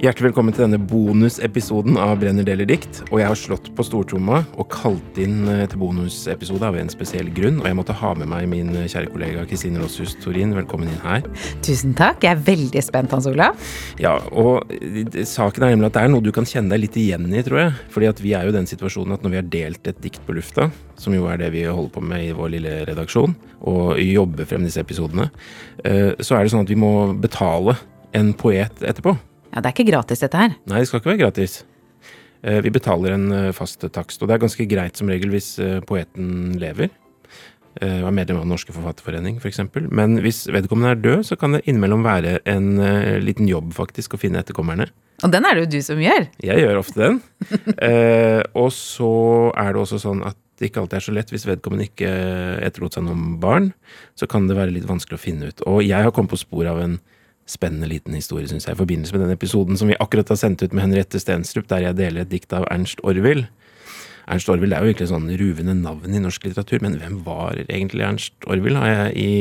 Hjertelig velkommen til denne bonusepisoden av Brenner deler dikt. Og jeg har slått på stortromma og kalt inn eh, til bonusepisode av en spesiell grunn. Og jeg måtte ha med meg min eh, kjære kollega Kristine Rosshus Torin. Velkommen inn her. Tusen takk. Jeg er veldig spent, Hans Olav. Ja, og eh, saken er nemlig at det er noe du kan kjenne deg litt igjen i, tror jeg. Fordi at vi er jo i den situasjonen at når vi har delt et dikt på lufta, som jo er det vi holder på med i vår lille redaksjon, og jobber frem disse episodene, så er det sånn at vi må betale en poet etterpå. Ja, Det er ikke gratis, dette her. Nei, det skal ikke være gratis. Eh, vi betaler en eh, fast takst, og det er ganske greit som regel hvis eh, poeten lever. Og er medlem av Den norske forfatterforening, f.eks. For eksempel. Men hvis vedkommende er død, så kan det innimellom være en liten jobb faktisk å finne etterkommerne. Og den er det jo du som gjør. Jeg gjør ofte den. eh, og så er det også sånn at det ikke alltid er så lett hvis vedkommende ikke etterlot seg noen barn. Så kan det være litt vanskelig å finne ut. Og jeg har kommet på sporet av en spennende liten historie, syns jeg, i forbindelse med den episoden som vi akkurat har sendt ut med Henriette Stenstrup, der jeg deler et dikt av Ernst Orwill. Ernst Orwill er jo virkelig sånn ruvende navn i norsk litteratur, men hvem var egentlig Ernst Orwill, har jeg i,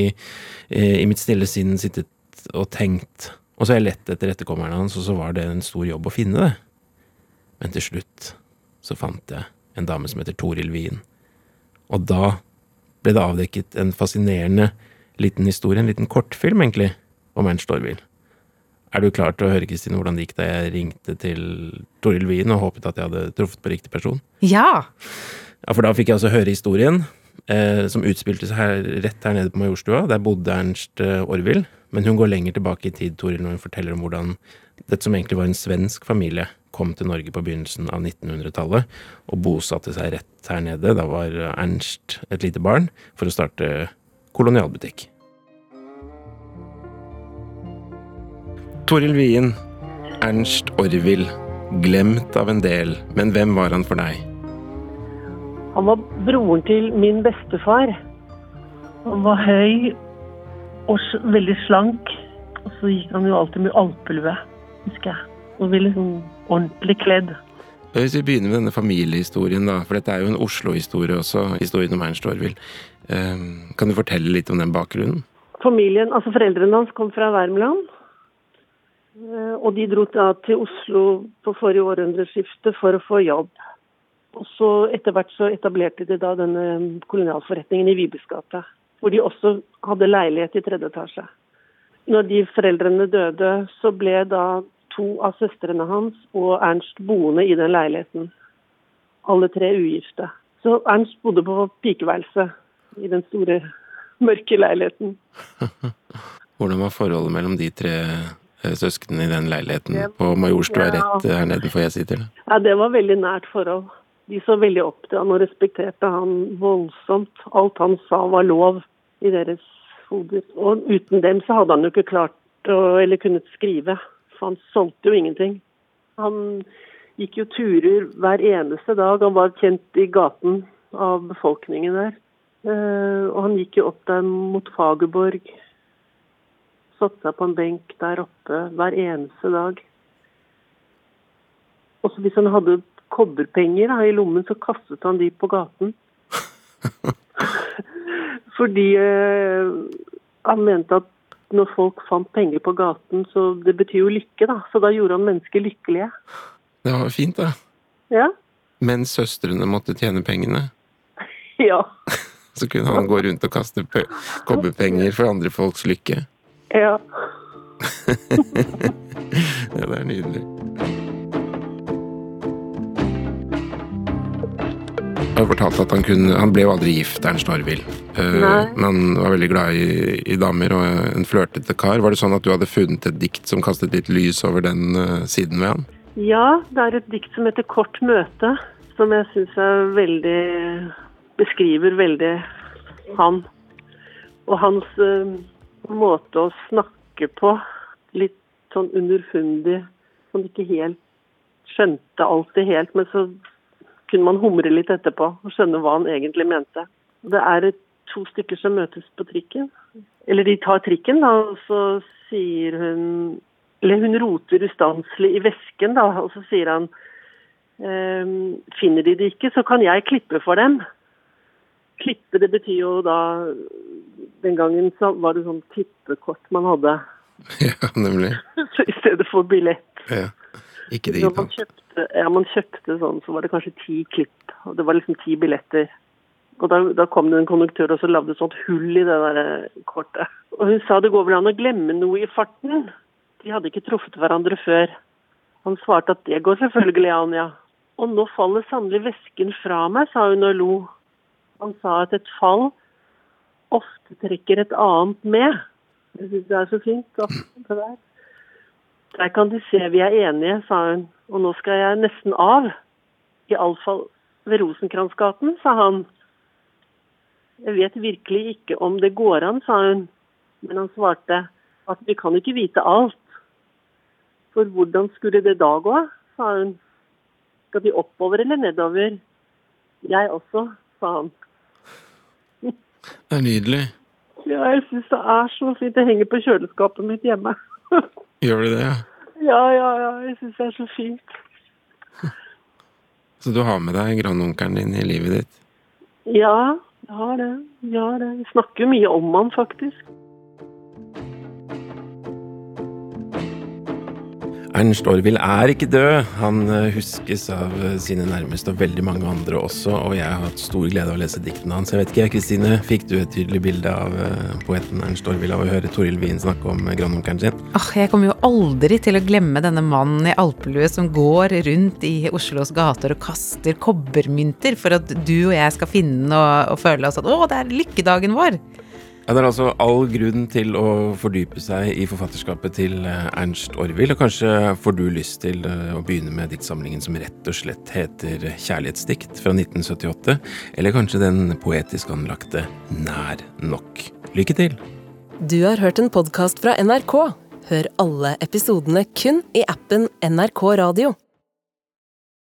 i mitt stille sinn sittet og tenkt. Og så har jeg lett etter etterkommerne hans, og så var det en stor jobb å finne det. Men til slutt så fant jeg en dame som heter Toril Wien. Og da ble det avdekket en fascinerende liten historie, en liten kortfilm, egentlig, om Ernst Orwill. Er du klar til å høre Kristine, hvordan det gikk da jeg ringte til Toril Wien og håpet at jeg hadde truffet på riktig person? Ja! Ja, For da fikk jeg altså høre historien, eh, som utspilte seg her, rett her nede på Majorstua. Der bodde Ernst eh. Men hun går lenger tilbake i tid, Toril, når hun forteller om hvordan dette som egentlig var en svensk familie, kom til Norge på begynnelsen av 1900-tallet og bosatte seg rett her nede. Da var Ernst et lite barn, for å starte kolonialbutikk. Toril Wien, Ernst Orwill. Glemt av en del, men hvem var han for deg? Han var broren til min bestefar. Han var høy og veldig slank. Og så gikk han jo alltid med alpelue, husker jeg. Og ville sånn ordentlig kledd. Hvis vi begynner med denne familiehistorien, da, for dette er jo en Oslo-historie også, historien om Ernst Orwill. Ehm, kan du fortelle litt om den bakgrunnen? Familien, altså Foreldrene hans kom fra Värmland. Eh, og de dro da til Oslo på forrige århundreskifte for å få jobb. Og så Etter hvert så etablerte de da denne kolonialforretningen i Vibesgata, hvor de også hadde leilighet i tredje etasje. Når de foreldrene døde, så ble da to av søstrene hans og Ernst boende i den leiligheten. Alle tre ugifte. Så Ernst bodde på pikeværelset i den store, mørke leiligheten. Hvordan var forholdet mellom de tre Eh, søsknene i den leiligheten på Majorstua rett her nedenfor jeg sitter? Ja, det var veldig nært forhold. De så veldig opp til han og respekterte han voldsomt. Alt han sa var lov i deres hoder. Og uten dem så hadde han jo ikke klart å, eller kunnet skrive. For han solgte jo ingenting. Han gikk jo turer hver eneste dag. Han var kjent i gaten av befolkningen der. Eh, og han gikk jo opp der mot Fagerborg satte seg på en benk der oppe hver eneste dag. Også hvis han hadde kobberpenger da, i lommen, så kastet han de på gaten. Fordi eh, han mente at når folk fant penger på gaten, så det betyr jo lykke, da. Så da gjorde han mennesker lykkelige. Det var fint, da. Ja. Mens søstrene måtte tjene pengene? Ja. så kunne han gå rundt og kaste kobberpenger for andre folks lykke? Ja. ja, det er nydelig. Han fortalte at han, kunne, han ble jo aldri gift, Ernst Orwill. Uh, men han var veldig glad i, i, damer og en flørtete kar. Var det sånn at du hadde funnet et dikt som kastet litt lys over den uh, siden ved han? Ja, det er et dikt som heter 'Kort møte', som jeg syns er veldig Beskriver veldig han. Og hans uh, måte å snakke på. Litt sånn underfundig. Som ikke helt skjønte alltid helt, men så kunne man humre litt etterpå og skjønne hva han egentlig mente. Det er to stykker som møtes på trikken. Eller de tar trikken, da, og så sier hun Eller hun roter ustanselig i vesken, da, og så sier han ehm, Finner de det ikke, så kan jeg klippe for dem. Klippe, det betyr jo da Den gangen så var det sånn tippekort man hadde, Ja, nemlig. så i stedet for billett. Ja. Ikke det, man kjøpte, ja, man kjøpte sånn, så var det kanskje ti klipp, og det var liksom ti billetter. Og da, da kom det en konduktør og så lagde et sånt hull i det der eh, kortet. Og hun sa det går vel an å glemme noe i farten. De hadde ikke truffet hverandre før. Han svarte at det går selvfølgelig an, ja. Og nå faller sannelig vesken fra meg, sa hun og lo. Han sa at et fall ofte trekker et annet med. Jeg syns det er så fint. Det der. Der kan de se vi er enige, sa hun. Og nå skal jeg nesten av. Iallfall ved Rosenkransgaten, sa han. Jeg vet virkelig ikke om det går an, sa hun. Men han svarte at vi kan ikke vite alt. For hvordan skulle det da gå, sa hun. Skal de oppover eller nedover? Jeg også, sa han. Det er nydelig. Ja, jeg syns det er så fint. Det henger på kjøleskapet mitt hjemme. Gjør det, ja? ja, ja, ja. Jeg syns det er så fint. Så du har med deg grandonkelen din i livet ditt? Ja, jeg har det. Jeg har det. Vi snakker mye om han, faktisk. Ernst Orville er ikke død. Han eh, huskes av eh, sine nærmeste og veldig mange andre også, og jeg har hatt stor glede av å lese diktene hans. Jeg vet ikke, Kristine, fikk du et tydelig bilde av eh, poeten Ernst Orville av å høre Toril Wien snakke om grandonkelen sin? Ah, jeg kommer jo aldri til å glemme denne mannen i alpelue som går rundt i Oslos gater og kaster kobbermynter for at du og jeg skal finne den og, og føle oss at å, det er lykkedagen vår. Ja, Det er altså all grunn til å fordype seg i forfatterskapet til eh, Ernst Orville, og kanskje får du lyst til eh, å begynne med diktsamlingen som rett og slett heter Kjærlighetsdikt fra 1978, eller kanskje den poetisk anlagte Nær nok. Lykke til! Du har hørt en podkast fra NRK. Hør alle episodene kun i appen NRK Radio.